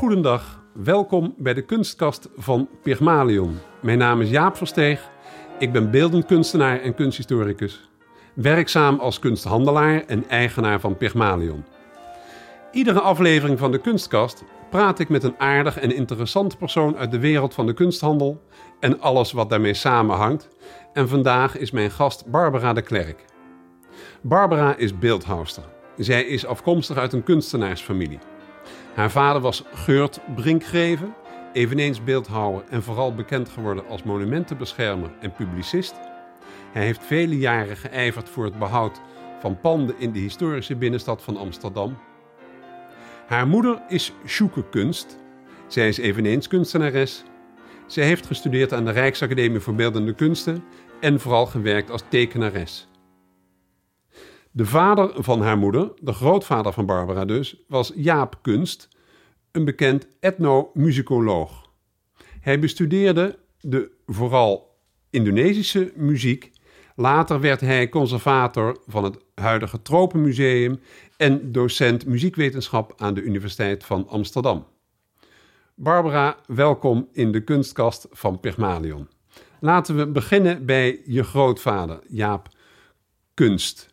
Goedendag, welkom bij de kunstkast van Pygmalion. Mijn naam is Jaap Versteeg, ik ben beeldend kunstenaar en kunsthistoricus. Werkzaam als kunsthandelaar en eigenaar van Pygmalion. Iedere aflevering van de kunstkast praat ik met een aardig en interessant persoon uit de wereld van de kunsthandel en alles wat daarmee samenhangt. En vandaag is mijn gast Barbara de Klerk. Barbara is beeldhouster. Zij is afkomstig uit een kunstenaarsfamilie. Haar vader was Geurt Brinkgreven, eveneens beeldhouwer en vooral bekend geworden als monumentenbeschermer en publicist. Hij heeft vele jaren geijverd voor het behoud van panden in de historische binnenstad van Amsterdam. Haar moeder is Sjoeke Kunst. Zij is eveneens kunstenares. Zij heeft gestudeerd aan de Rijksacademie voor Beeldende Kunsten en vooral gewerkt als tekenares. De vader van haar moeder, de grootvader van Barbara dus, was Jaap Kunst, een bekend etnomusicoloog. Hij bestudeerde de vooral Indonesische muziek. Later werd hij conservator van het huidige Tropenmuseum en docent muziekwetenschap aan de Universiteit van Amsterdam. Barbara, welkom in de kunstkast van Pygmalion. Laten we beginnen bij je grootvader, Jaap Kunst.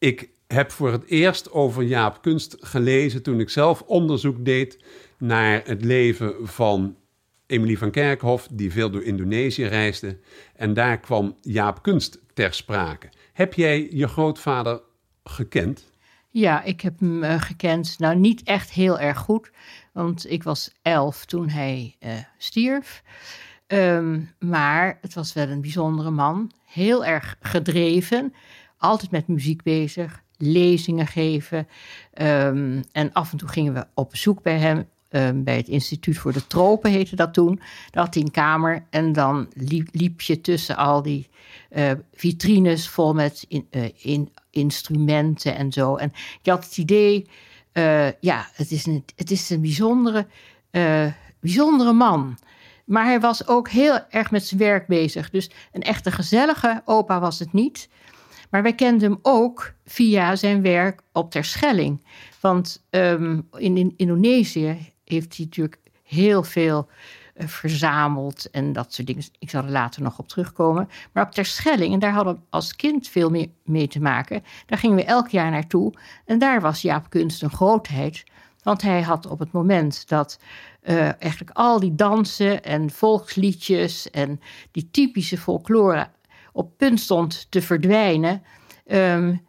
Ik heb voor het eerst over Jaap Kunst gelezen toen ik zelf onderzoek deed naar het leven van Emilie van Kerkhof, die veel door Indonesië reisde. En daar kwam Jaap Kunst ter sprake. Heb jij je grootvader gekend? Ja, ik heb hem uh, gekend. Nou, niet echt heel erg goed, want ik was elf toen hij uh, stierf. Um, maar het was wel een bijzondere man. Heel erg gedreven altijd met muziek bezig, lezingen geven. Um, en af en toe gingen we op bezoek bij hem. Um, bij het Instituut voor de Tropen heette dat toen. Daar had hij een kamer en dan liep, je tussen al die uh, vitrines vol met uh, in instrumenten en zo. En je had het idee, uh, ja, het is een, het is een bijzondere, bijzondere man. Maar hij was ook heel erg met zijn werk bezig. Dus een echte gezellige opa was het niet. Maar wij kenden hem ook via zijn werk op Terschelling. Want um, in, in, Indonesië heeft hij natuurlijk heel veel uh, verzameld en dat soort dingen. Ik zal er later nog op terugkomen. Maar op Terschelling, en daar hadden we als kind veel meer mee te maken. Daar gingen we elk jaar naartoe. En daar was Jaap Kunst een grootheid. Want hij had op het moment dat uh, eigenlijk al die dansen en volksliedjes en die typische folklore op punt stond te verdwijnen, um,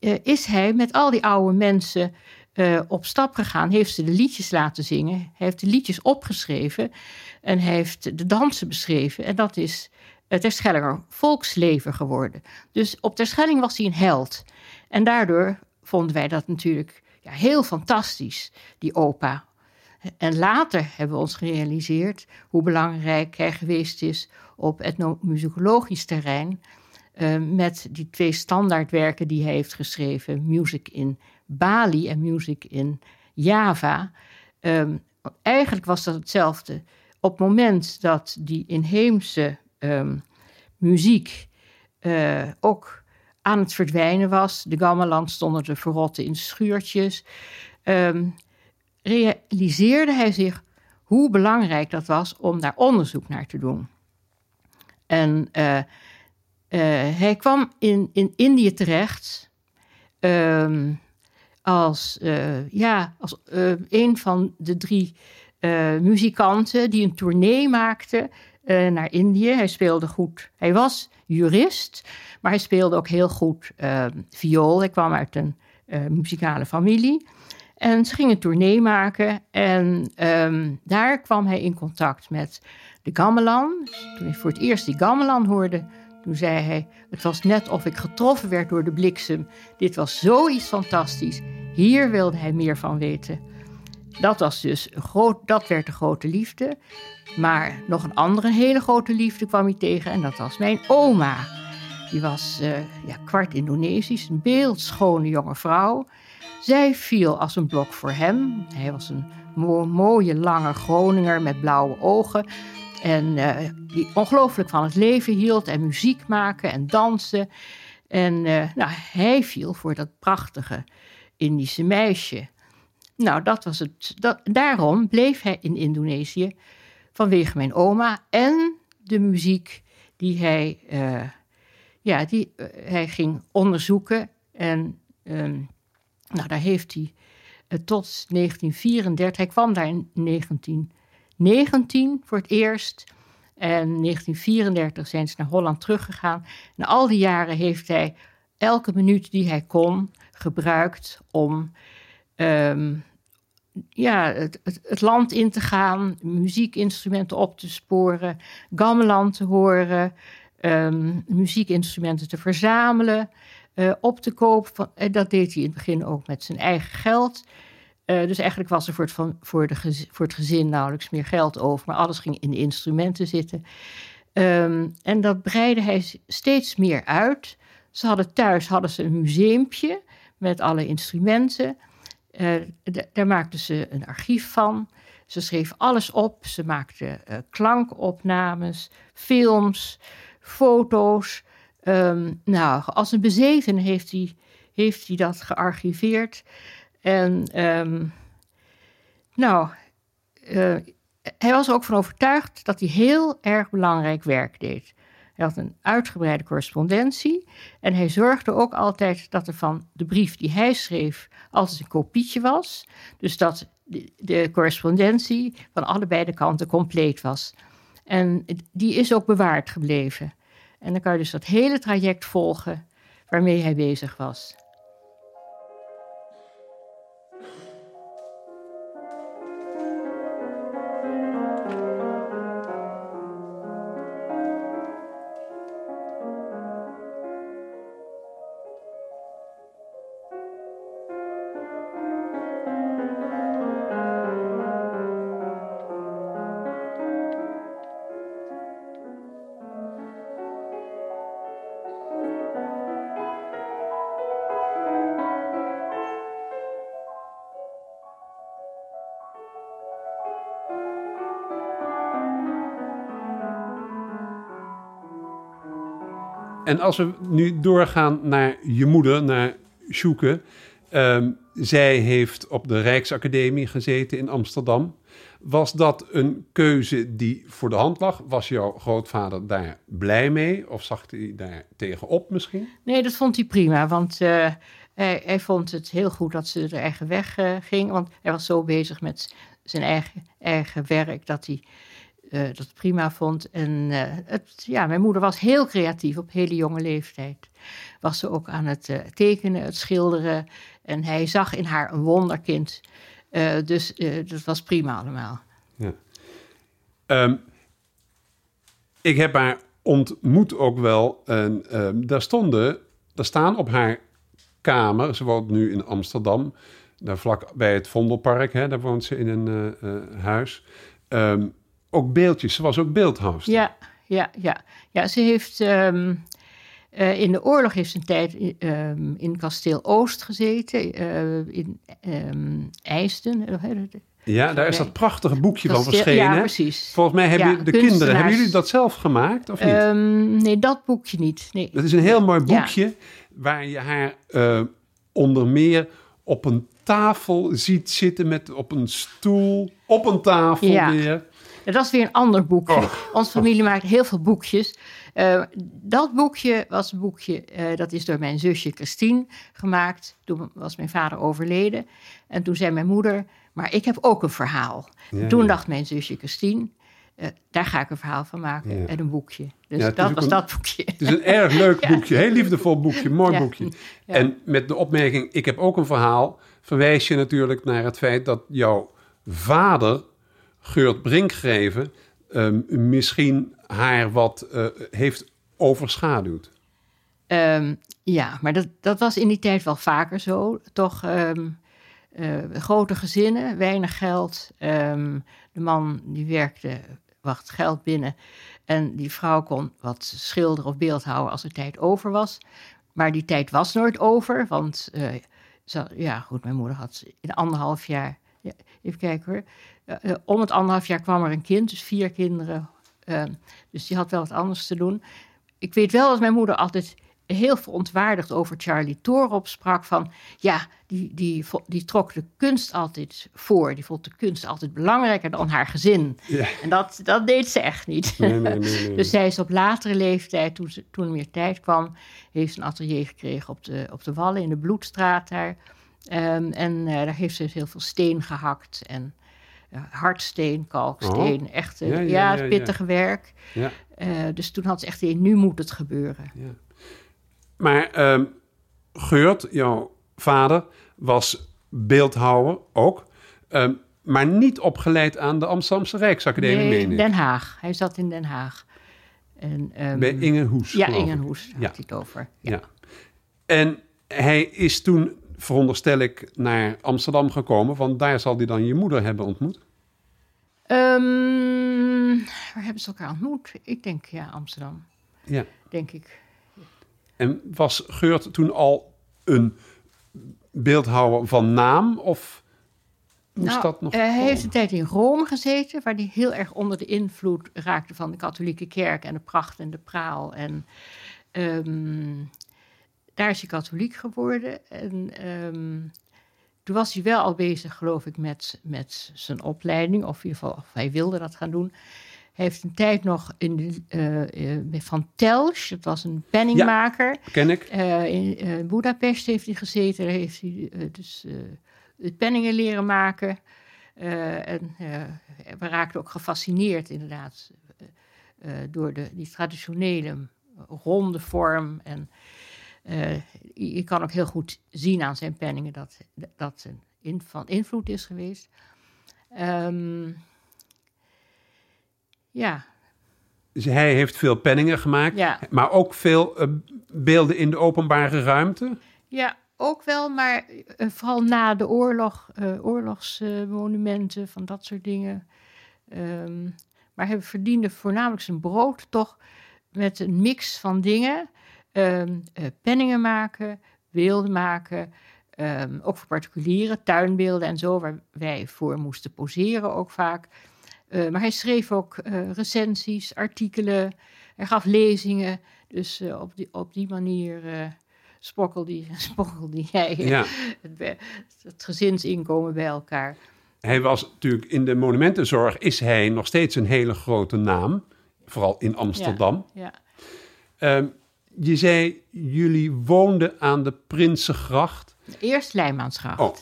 uh, is hij met al die oude mensen uh, op stap gegaan. Heeft ze de liedjes laten zingen. Heeft de liedjes opgeschreven. En heeft de dansen beschreven. En dat is het Terschellinger volksleven geworden. Dus op Terschelling was hij een held. En daardoor vonden wij dat natuurlijk ja, heel fantastisch, die opa. En later hebben we ons gerealiseerd hoe belangrijk hij geweest is op etnomusicologisch terrein. Uh, met die twee standaardwerken die hij heeft geschreven: Music in Bali en Music in Java. Um, eigenlijk was dat hetzelfde. Op het moment dat die inheemse um, muziek uh, ook aan het verdwijnen was, de gamelan stonden te verrotten in schuurtjes, um, realiseerde hij zich hoe belangrijk dat was om daar onderzoek naar te doen. En uh, uh, hij kwam in, in Indië terecht um, als, uh, ja, als een van de drie muzikanten die een tournee maakte naar Indië. Hij speelde goed. Hij was jurist, maar hij speelde ook heel goed viool. Hij kwam uit een muzikale familie. En ze gingen een tournee maken en um, daar kwam hij in contact met de gamelan. Toen hij voor het eerst die gamelan hoorde, toen zei hij: Het was net of ik getroffen werd door de bliksem. Dit was zoiets fantastisch. Hier wilde hij meer van weten. Dat, was dus groot, dat werd de grote liefde. Maar nog een andere hele grote liefde kwam hij tegen en dat was mijn oma. Die was uh, ja, kwart Indonesisch, een beeldschone jonge vrouw. Zij viel als een blok voor hem. Hij was een mooie, lange Groninger met blauwe ogen. En uh, die ongelooflijk van het leven hield en muziek maken en dansen. En uh, nou, hij viel voor dat prachtige Indische meisje. Nou, dat was het. Daarom bleef hij in Indonesië vanwege mijn oma en de muziek die hij, uh, ja, die, hij ging onderzoeken. En um, nou, daar heeft hij uh, tot 1934, hij kwam daar in 1919 voor het eerst. En in 1934 zijn ze naar Holland teruggegaan. En al die jaren heeft hij elke minuut die hij kon gebruikt om um, ja, het, het, land in te gaan, muziekinstrumenten op te sporen, gamelan te horen, um, muziekinstrumenten te verzamelen, uh, op te kopen. Van, en dat deed hij in het begin ook met zijn eigen geld. Uh, dus eigenlijk was er voor het, van, voor, de voor het gezin nauwelijks meer geld over, maar alles ging in de instrumenten zitten. Um, en dat breidde hij steeds meer uit. Ze hadden thuis hadden ze een museumpje met alle instrumenten. Daar maakten ze een archief van. Ze schreef alles op. Ze maakte klankopnames, films, foto's. Um, nou, als een bezeten heeft hij, heeft hij dat gearchiveerd. En um, nou, uh, hij was er ook van overtuigd dat hij heel erg belangrijk werk deed. Hij had een uitgebreide correspondentie en hij zorgde ook altijd dat er van de brief die hij schreef altijd een kopietje was. Dus dat de, de correspondentie van allebei de kanten compleet was. En die is ook bewaard gebleven. En dan kan je dus dat hele traject volgen waarmee hij bezig was. En als we nu doorgaan naar je moeder, naar Sjoeke. Um, zij heeft op de Rijksacademie gezeten in Amsterdam. Was dat een keuze die voor de hand lag? Was jouw grootvader daar blij mee? Of zag hij daar tegenop misschien? Nee, dat vond hij prima. Want uh, hij, hij, vond het heel goed dat ze de eigen weg uh, ging. Want hij was zo bezig met zijn eigen, werk dat hij dat prima vond. En uh, het, ja, mijn moeder was heel creatief op hele jonge leeftijd. Was ze ook aan het uh, tekenen, het schilderen. En hij zag in haar een wonderkind. dus dat was prima allemaal. Ja. Um, ik heb haar ontmoet ook wel. En um, daar stonden, daar staan op haar kamer. Ze woont nu in Amsterdam. Daar vlak bij het Vondelpark. Hè, daar woont ze in een huis. Um, ook beeldjes. Ze was ook beeldhouster. Ja, ja, ja. ja ze heeft um, uh, in de oorlog heeft ze een tijd um, in kasteel Oost gezeten, uh, in um, IJsden. Ja, daar is dat prachtige boekje kasteel, van verschenen. Ja, precies. Volgens mij hebben ja, de kinderen, hebben jullie dat zelf gemaakt of niet? nee, dat boekje niet. Nee. Dat is een heel mooi boekje ja. waar je haar uh, onder meer op een tafel ziet zitten met op een stoel, op een tafel ja. weer. Dat is weer een ander boekje. Oh. Onze familie maakt heel veel boekjes. Uh, dat boekje was een boekje, uh, dat is door mijn zusje Christine gemaakt. Toen was mijn vader overleden. En toen zei mijn moeder, maar ik heb ook een verhaal. Ja, toen ja. dacht mijn zusje Christine, uh, daar ga ik een verhaal van maken ja. en een boekje. Dus dat was een, dat boekje. Het is een erg leuk boekje, heel liefdevol boekje, mooi boekje. En met de opmerking, ik heb ook een verhaal, verwijs je natuurlijk naar het feit dat jouw vader Geurt Brinkgreven um, misschien haar wat uh, heeft overschaduwd. Um, ja, maar dat, dat was in die tijd wel vaker zo. Toch um, uh, grote gezinnen, weinig geld. de man die werkte, wacht geld binnen. En die vrouw kon wat schilderen of beeldhouden als er tijd over was. Maar die tijd was nooit over, want ze, ja, goed, mijn moeder had in anderhalf jaar ja, even kijken hoor. Uh, om het anderhalf jaar kwam er een kind, dus vier kinderen. Uh, dus die had wel wat anders te doen. Ik weet wel dat mijn moeder altijd heel verontwaardigd over Charlie Torop sprak van, ja, die, die, die trok de kunst altijd voor. Die vond de kunst altijd belangrijker dan haar gezin. Ja. En dat, dat deed ze echt niet. Nee, nee, nee, dus zij is op latere leeftijd, toen, ze, toen er meer tijd kwam, heeft een atelier gekregen op de, op de Wallen in de Bloedstraat daar. Ehm, en eh, daar heeft ze heel veel steen gehakt en uh, hardsteen, kalksteen, echt Oh. Ja, ja, ja, het ja, pittige werk. Ja. Eh, dus toen had ze echt idee, nu moet het gebeuren. Ja. Maar ehm, Geurt, jouw vader, was beeldhouwer ook. ehm, maar niet opgeleid aan de Amsterdamse Rijksacademie, Nee, meen ik. Den Haag. Hij zat in Den Haag. En, Bij Inge Hoes, Ja, geloof ik. Inge Hoes had Ja. hij het over. Ja. Ja. En hij is toen, veronderstel ik, naar Amsterdam gekomen. Want daar zal hij dan je moeder hebben ontmoet. Ehm, waar hebben ze elkaar ontmoet? Ik denk, ja, Amsterdam, Ja. denk ik. En was Geurt toen al een beeldhouwer van naam? Of moest Nou, dat nog eh, hij komen? heeft een tijd in Rome gezeten, waar hij heel erg onder de invloed raakte van de katholieke kerk en de pracht en de praal. En ehm, daar is hij katholiek geworden. En ehm, toen was hij wel al bezig, geloof ik, met, met zijn opleiding, of in ieder geval of hij wilde dat gaan doen. Hij heeft een tijd nog in eh, eh, Van Telsch, dat was een penningmaker. Ken ik? Eh, in Budapest heeft hij gezeten. Daar heeft hij dus het penningen leren maken. En we raakten ook gefascineerd inderdaad door de, die traditionele ronde vorm. En je, je kan ook heel goed zien aan zijn penningen dat dat een in, van invloed is geweest. Ehm, ja, Dus hij heeft veel penningen gemaakt. ja. Maar ook veel eh, beelden in de openbare ruimte. Ja, ook wel, maar eh, vooral na de oorlog, eh, oorlogsmonumenten, van dat soort dingen. Ehm, maar hij verdiende voornamelijk zijn brood toch met een mix van dingen. Eh, penningen maken, beelden maken, ehm, ook voor particulieren, tuinbeelden en zo, waar wij voor moesten poseren ook vaak. Eh, maar hij schreef ook eh, recensies, artikelen, hij gaf lezingen. Dus op, die, op die manier sprokkelde, sprokkelde hij Ja. het, het gezinsinkomen bij elkaar. Hij was natuurlijk in de monumentenzorg is hij nog steeds een hele grote naam. Vooral in Amsterdam. Ja. Ehm, je zei, jullie woonden aan de Prinsengracht. Eerst Leijmansgracht. Oh.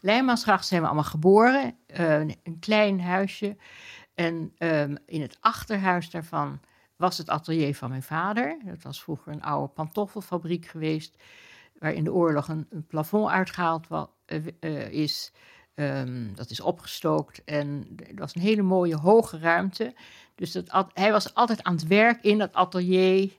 Leijmansgracht zijn we allemaal geboren. eh, een, klein huisje. En ehm, in het achterhuis daarvan was het atelier van mijn vader. Dat was vroeger een oude pantoffelfabriek geweest. Waar in de oorlog een, een plafond uitgehaald eh, eh, is. Ehm, dat is opgestookt. En het was een hele mooie hoge ruimte. Dus dat, at- hij was altijd aan het werk in dat atelier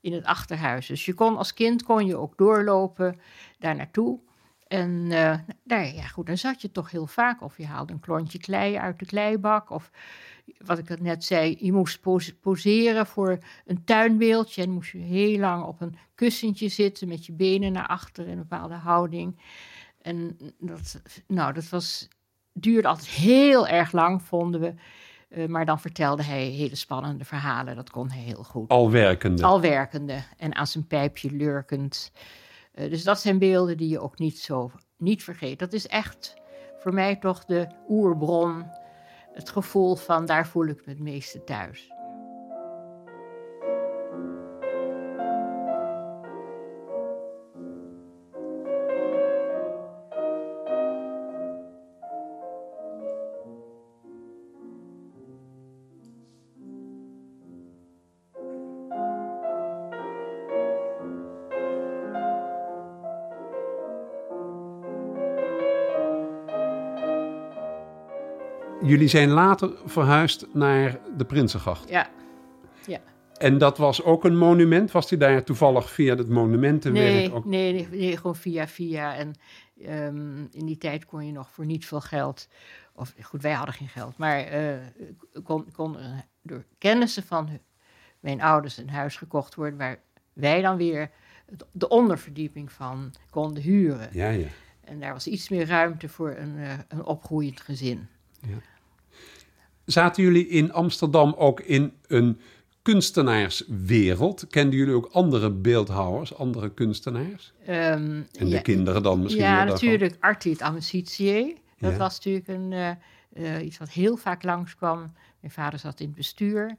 in het achterhuis. Dus je kon als kind kon je ook doorlopen daar naartoe. En eh, daar, ja, goed, dan zat je toch heel vaak. Of je haalde een klontje klei uit de kleibak. Of wat ik net zei, je moest pose- poseren voor een tuinbeeldje. En moest je heel lang op een kussentje zitten met je benen naar achter in een bepaalde houding. En dat, nou, dat was, duurde altijd heel erg lang, vonden we. Eh, maar dan vertelde hij hele spannende verhalen. Dat kon hij heel goed. Al werkende. Al werkende en aan zijn pijpje lurkend. Eh, dus dat zijn beelden die je ook niet zo niet vergeet. Dat is echt voor mij toch de oerbron. Het gevoel van daar voel ik me het meeste thuis. Jullie zijn later verhuisd naar de Prinsengracht. Ja, ja. En dat was ook een monument? Was hij daar toevallig via het monumentenwerk Nee, ook? nee, nee, nee, gewoon via via. En ehm, in die tijd kon je nog voor niet veel geld. Of goed, wij hadden geen geld. Maar eh, kon, kon er door kennissen van mijn ouders een huis gekocht worden. Waar wij dan weer de onderverdieping van konden huren. Ja, ja. En daar was iets meer ruimte voor een, eh, een opgroeiend gezin. Zaten jullie in Amsterdam ook in een kunstenaarswereld. Kenden jullie ook andere beeldhouwers, andere kunstenaars? Ehm, En de ja, kinderen dan misschien? Ja, natuurlijk. Artie het Amicitië. Dat Ja. was natuurlijk een, eh, eh, iets wat heel vaak langskwam. Mijn vader zat in het bestuur.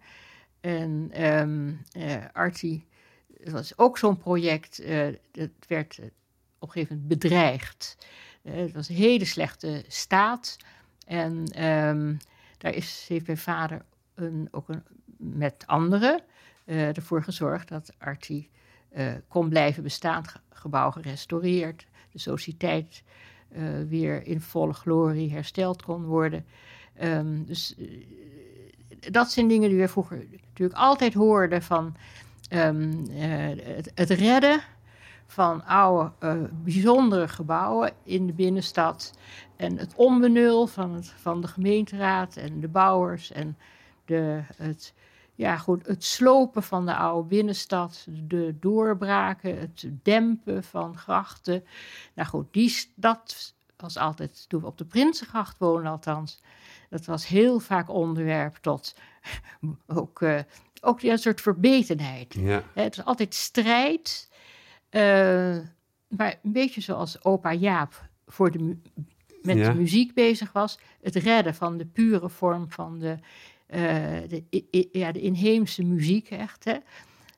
En ehm eh, Artie, dat was ook zo'n project. dat werd op een gegeven moment bedreigd. Het was een hele slechte staat. En ehm, daar is, heeft mijn vader een, ook een, met anderen eh, ervoor gezorgd dat Artie eh, kon blijven bestaan. Ge- gebouw gerestaureerd, de sociëteit eh, weer in volle glorie hersteld kon worden. Ehm, dus dat zijn dingen die we vroeger natuurlijk altijd hoorden van ehm, eh, het redden van oude, eh, bijzondere gebouwen in de binnenstad. En het onbenul van, het, van de gemeenteraad en de bouwers en de, het, ja, goed, het slopen van de oude binnenstad, de doorbraken, het dempen van grachten. Nou goed, die, dat was altijd, toen we op de Prinsengracht woonden althans, dat was heel vaak onderwerp tot ook, eh, ook ja, een soort verbetenheid. Ja, Het is altijd strijd. Eh, maar een beetje zoals opa Jaap voor de met Ja. de muziek bezig was. Het redden van de pure vorm van de, eh, de, i- ja, de inheemse muziek, echt. Hè?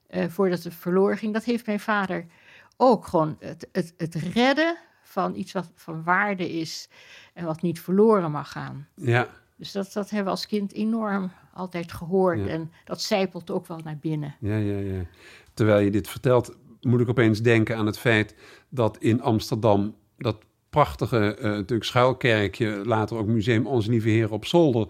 Eh, voordat het verloren ging. Dat heeft mijn vader ook gewoon. Het, het, het redden van iets wat van waarde is en wat niet verloren mag gaan. ja. Dus dat, dat hebben we als kind enorm altijd gehoord. Ja. En dat zijpelt ook wel naar binnen. Ja, ja, ja. Terwijl je dit vertelt, moet ik opeens denken aan het feit dat in Amsterdam dat prachtige eh, natuurlijk schuilkerkje, later ook Museum Onze Lieve Heer op Zolder,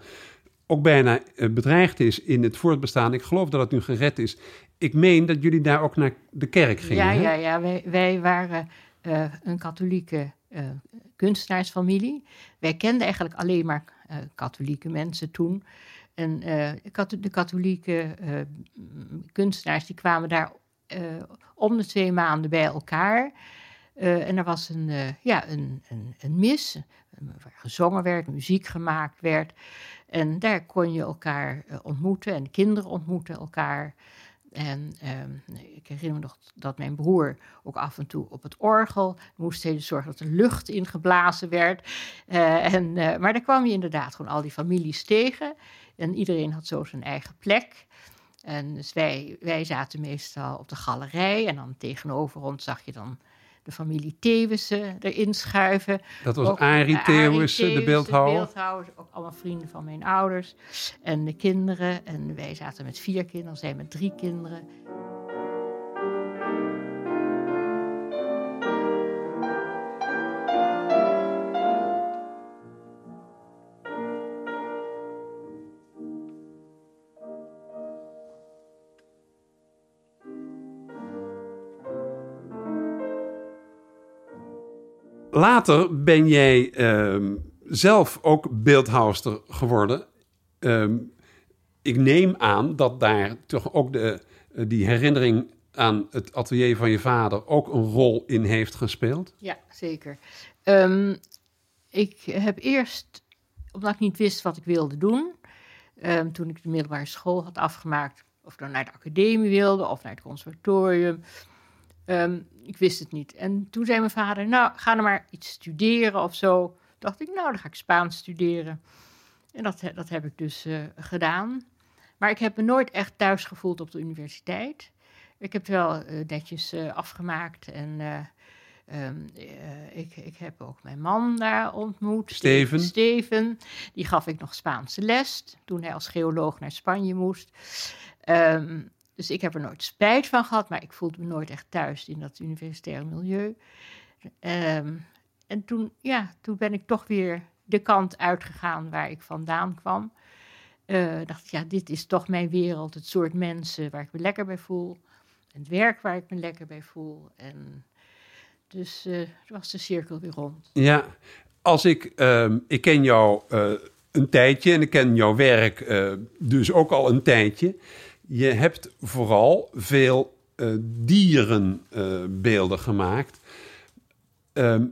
ook bijna eh, bedreigd is in het voortbestaan. Ik geloof dat het nu gered is. Ik meen dat jullie daar ook naar de kerk gingen. Ja, hè? ja, ja. Wij, wij waren eh, een katholieke kunstenaarsfamilie. Wij kenden eigenlijk alleen maar katholieke mensen toen. En de katholieke kunstenaars die kwamen daar om de twee maanden bij elkaar. Eh, en er was een, eh, ja, een, een, een mis, eh, waar gezongen werd, muziek gemaakt werd. En daar kon je elkaar eh, ontmoeten en de kinderen ontmoeten elkaar. En ehm, ik herinner me nog dat mijn broer ook af en toe op het orgel moest zorgen dat er lucht ingeblazen werd. Eh, en, eh, maar daar kwam je inderdaad gewoon al die families tegen. En iedereen had zo zijn eigen plek. En dus wij, wij zaten meestal op de galerij. En dan tegenover ons zag je dan de familie Thewissen erin schuiven. Dat was Ook, Arie Theeuwissen, de beeldhouwer. beeldhouwers, ook allemaal vrienden van mijn ouders. En de kinderen. En wij zaten met vier kinderen, zij met drie kinderen. Later ben jij ehm, zelf ook beeldhouwster geworden. Ehm, ik neem aan dat daar toch ook de, eh, die herinnering aan het atelier van je vader ook een rol in heeft gespeeld. Ja, zeker. Ehm, ik heb eerst, omdat ik niet wist wat ik wilde doen, toen ik de middelbare school had afgemaakt, of dan naar de academie wilde of naar het conservatorium, ehm, ik wist het niet. En toen zei mijn vader, nou, ga er maar iets studeren of zo. Dacht ik, nou, dan ga ik Spaans studeren. En dat, dat heb ik dus eh, gedaan. Maar ik heb me nooit echt thuis gevoeld op de universiteit. Ik heb het wel eh, netjes eh, afgemaakt en eh, ehm, eh, ik, ik heb ook mijn man daar ontmoet. Steven. Steven. Die gaf ik nog Spaanse les toen hij als geoloog naar Spanje moest. Ehm, dus ik heb er nooit spijt van gehad, maar ik voelde me nooit echt thuis in dat universitaire milieu. Ehm, en toen, ja, toen ben ik toch weer de kant uitgegaan waar ik vandaan kwam. Eh, dacht ja, dit is toch mijn wereld, het soort mensen waar ik me lekker bij voel. Het werk waar ik me lekker bij voel. En dus eh was de cirkel weer rond. Ja, als ik, ehm, ik ken jou eh, een tijdje en ik ken jouw werk dus ook al een tijdje. Je hebt vooral veel eh, dierenbeelden gemaakt. Ehm,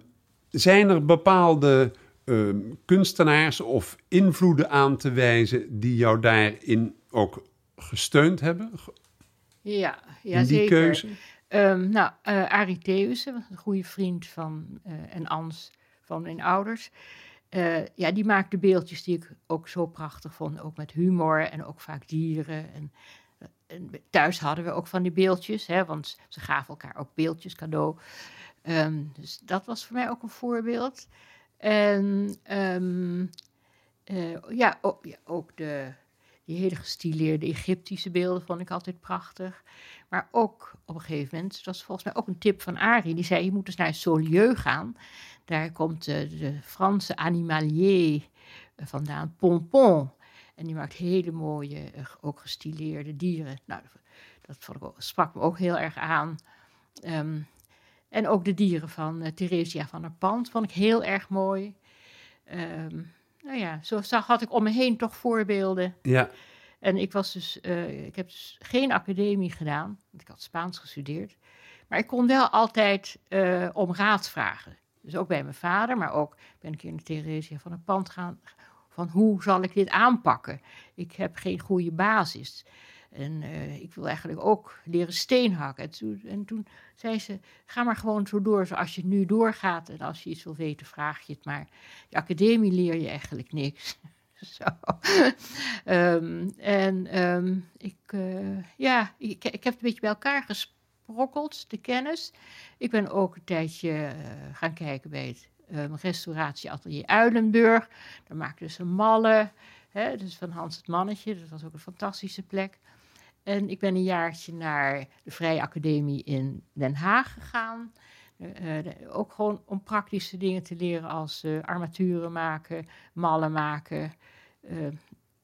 zijn er bepaalde ehm, kunstenaars of invloeden aan te wijzen die jou daarin ook gesteund hebben? Ja, ja die zeker. keuze? Ehm, nou, eh Arie Theeuwissen, een goede vriend van eh, en Ans van mijn ouders. ja, die maakte beeldjes die ik ook zo prachtig vond. Ook met humor en ook vaak dieren. En, en thuis hadden we ook van die beeldjes, hè, want ze gaven elkaar ook beeldjes cadeau. Ehm, dus dat was voor mij ook een voorbeeld. En ehm, eh, ja, ook, ja, ook de, die hele gestileerde Egyptische beelden vond ik altijd prachtig. Maar ook op een gegeven moment, dat was volgens mij ook een tip van Arie, die zei: Je moet eens naar Solieu gaan. Daar komt eh, de Franse animalier eh, vandaan, Pompon. En die maakt hele mooie, eh, ook gestileerde dieren. Nou, dat vond ik ook, sprak me ook heel erg aan. Ehm, en ook de dieren van eh, Theresia van der Pand vond ik heel erg mooi. Ehm, nou ja, zo zag, had ik om me heen toch voorbeelden. Ja, En ik was dus, eh, ik heb dus geen academie gedaan, want ik had Spaans gestudeerd. Maar ik kon wel altijd eh, om raad vragen. Dus ook bij mijn vader, maar ook ben ik in de Theresia van een pand gaan. Van hoe zal ik dit aanpakken? Ik heb geen goede basis. En eh, ik wil eigenlijk ook leren steenhakken. En toen, en toen zei ze, ga maar gewoon zo door zoals je nu doorgaat. En als je iets wil weten, vraag je het maar. De academie leer je eigenlijk niks. Zo. Ehm, en ehm, ik, eh, ja, ik, ik heb het een beetje bij elkaar gesprokkeld, de kennis. Ik ben ook een tijdje eh, gaan kijken bij het ehm, restauratieatelier Uilenburg. Daar maakten ze mallen, hè, dus van Hans het Mannetje. Dat was ook een fantastische plek. En ik ben een jaartje naar de Vrije Academie in Den Haag gegaan. Eh, eh, ook gewoon om praktische dingen te leren als eh, armaturen maken, mallen maken.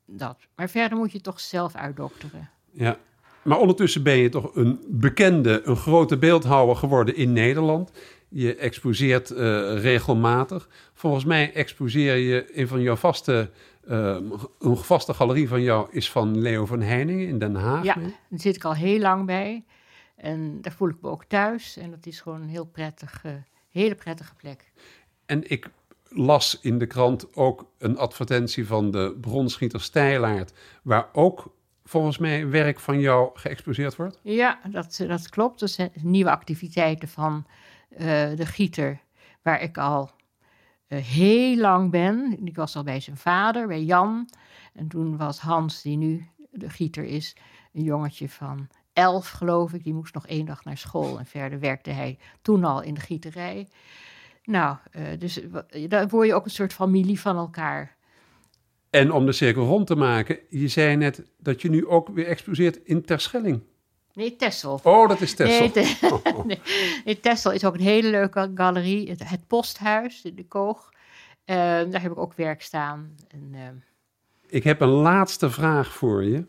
dat. Maar verder moet je toch zelf uitdokteren. ja. Maar ondertussen ben je toch een bekende, een grote beeldhouwer geworden in Nederland. Je exposeert eh, regelmatig. Volgens mij exposeer je een van jouw vaste, eh, een vaste galerie van jou is van Leo van Heiningen in Den Haag. Ja, daar zit ik al heel lang bij. En daar voel ik me ook thuis. En dat is gewoon een heel prettige, hele prettige plek. En ik las in de krant ook een advertentie van de bronschieter Stijlaard, waar ook volgens mij werk van jou geëxposeerd wordt. Ja, dat, dat klopt. Dat zijn nieuwe activiteiten van de gieter, waar ik al eh, heel lang ben. Ik was al bij zijn vader, bij Jan. En toen was Hans, die nu de gieter is, een jongetje van elf, geloof ik. Die moest nog één dag naar school. En verder werkte hij toen al in de gieterij. Nou, eh, dus eh, daar word je ook een soort familie van elkaar. En om de cirkel rond te maken, je zei net dat je nu ook weer exposeert in Terschelling. Nee, Tessel. Oh, dat is Texel. Nee, Te- nee, in Texel is ook een hele leuke galerie. Het, het Posthuis, de, de Koog. Eh, daar heb ik ook werk staan. En, eh, Ik heb een laatste vraag voor je.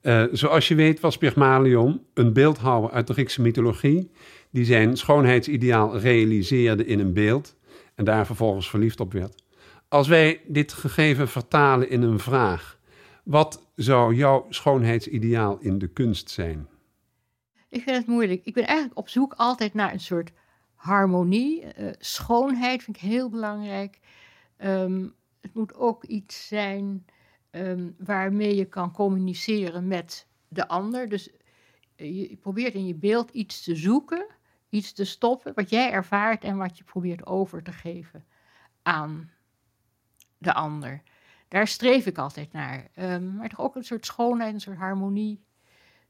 Eh, zoals je weet was Pygmalion een beeldhouwer uit de Griekse mythologie... die zijn schoonheidsideaal realiseerde in een beeld... en daar vervolgens verliefd op werd. Als wij dit gegeven vertalen in een vraag... wat zou jouw schoonheidsideaal in de kunst zijn? Ik vind het moeilijk. Ik ben eigenlijk op zoek altijd naar een soort harmonie. Eh, schoonheid vind ik heel belangrijk. Ehm, het moet ook iets zijn ehm, waarmee je kan communiceren met de ander. Dus eh, je probeert in je beeld iets te zoeken, iets te stoppen, wat jij ervaart en wat je probeert over te geven aan de ander. Daar streef ik altijd naar. Ehm, maar toch ook een soort schoonheid, een soort harmonie.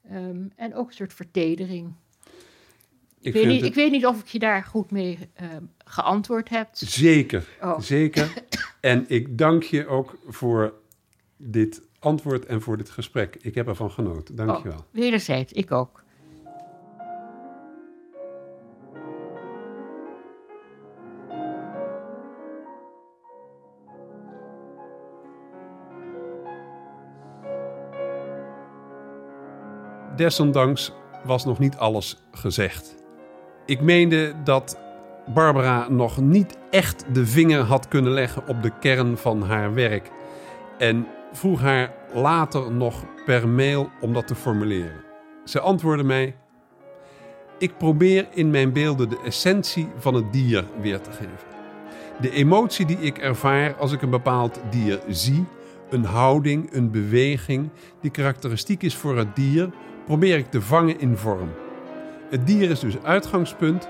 Ehm, en ook een soort vertedering. Ik, weet niet, het ik weet niet of ik je daar goed mee ehm, geantwoord heb. Zeker, Oh. zeker. En ik dank je ook voor dit antwoord en voor dit gesprek. Ik heb ervan genoten. Dank je wel. Oh, wederzijds, ik ook. Desondanks was nog niet alles gezegd. Ik meende dat Barbara nog niet echt de vinger had kunnen leggen op de kern van haar werk. En vroeg haar later nog per mail om dat te formuleren. Ze antwoordde mij: Ik probeer in mijn beelden de essentie van het dier weer te geven. De emotie die ik ervaar als ik een bepaald dier zie, een houding, een beweging die karakteristiek is voor het dier, probeer ik te vangen in vorm. Het dier is dus uitgangspunt,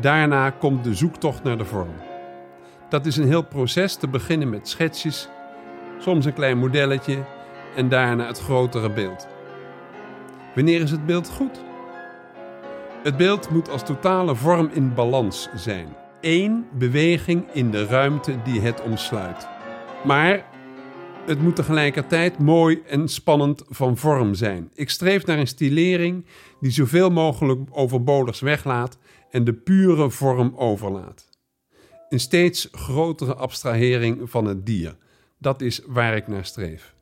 daarna komt de zoektocht naar de vorm. Dat is een heel proces, te beginnen met schetsjes, soms een klein modelletje en daarna het grotere beeld. Wanneer is het beeld goed? Het beeld moet als totale vorm in balans zijn. Eén beweging in de ruimte die het omsluit. Maar het moet tegelijkertijd mooi en spannend van vorm zijn. Ik streef naar een stilering die zoveel mogelijk overbodigs weglaat en de pure vorm overlaat. Een steeds grotere abstrahering van het dier. Dat is waar ik naar streef.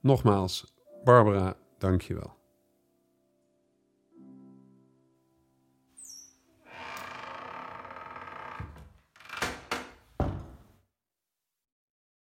Nogmaals, Barbara, dank je wel.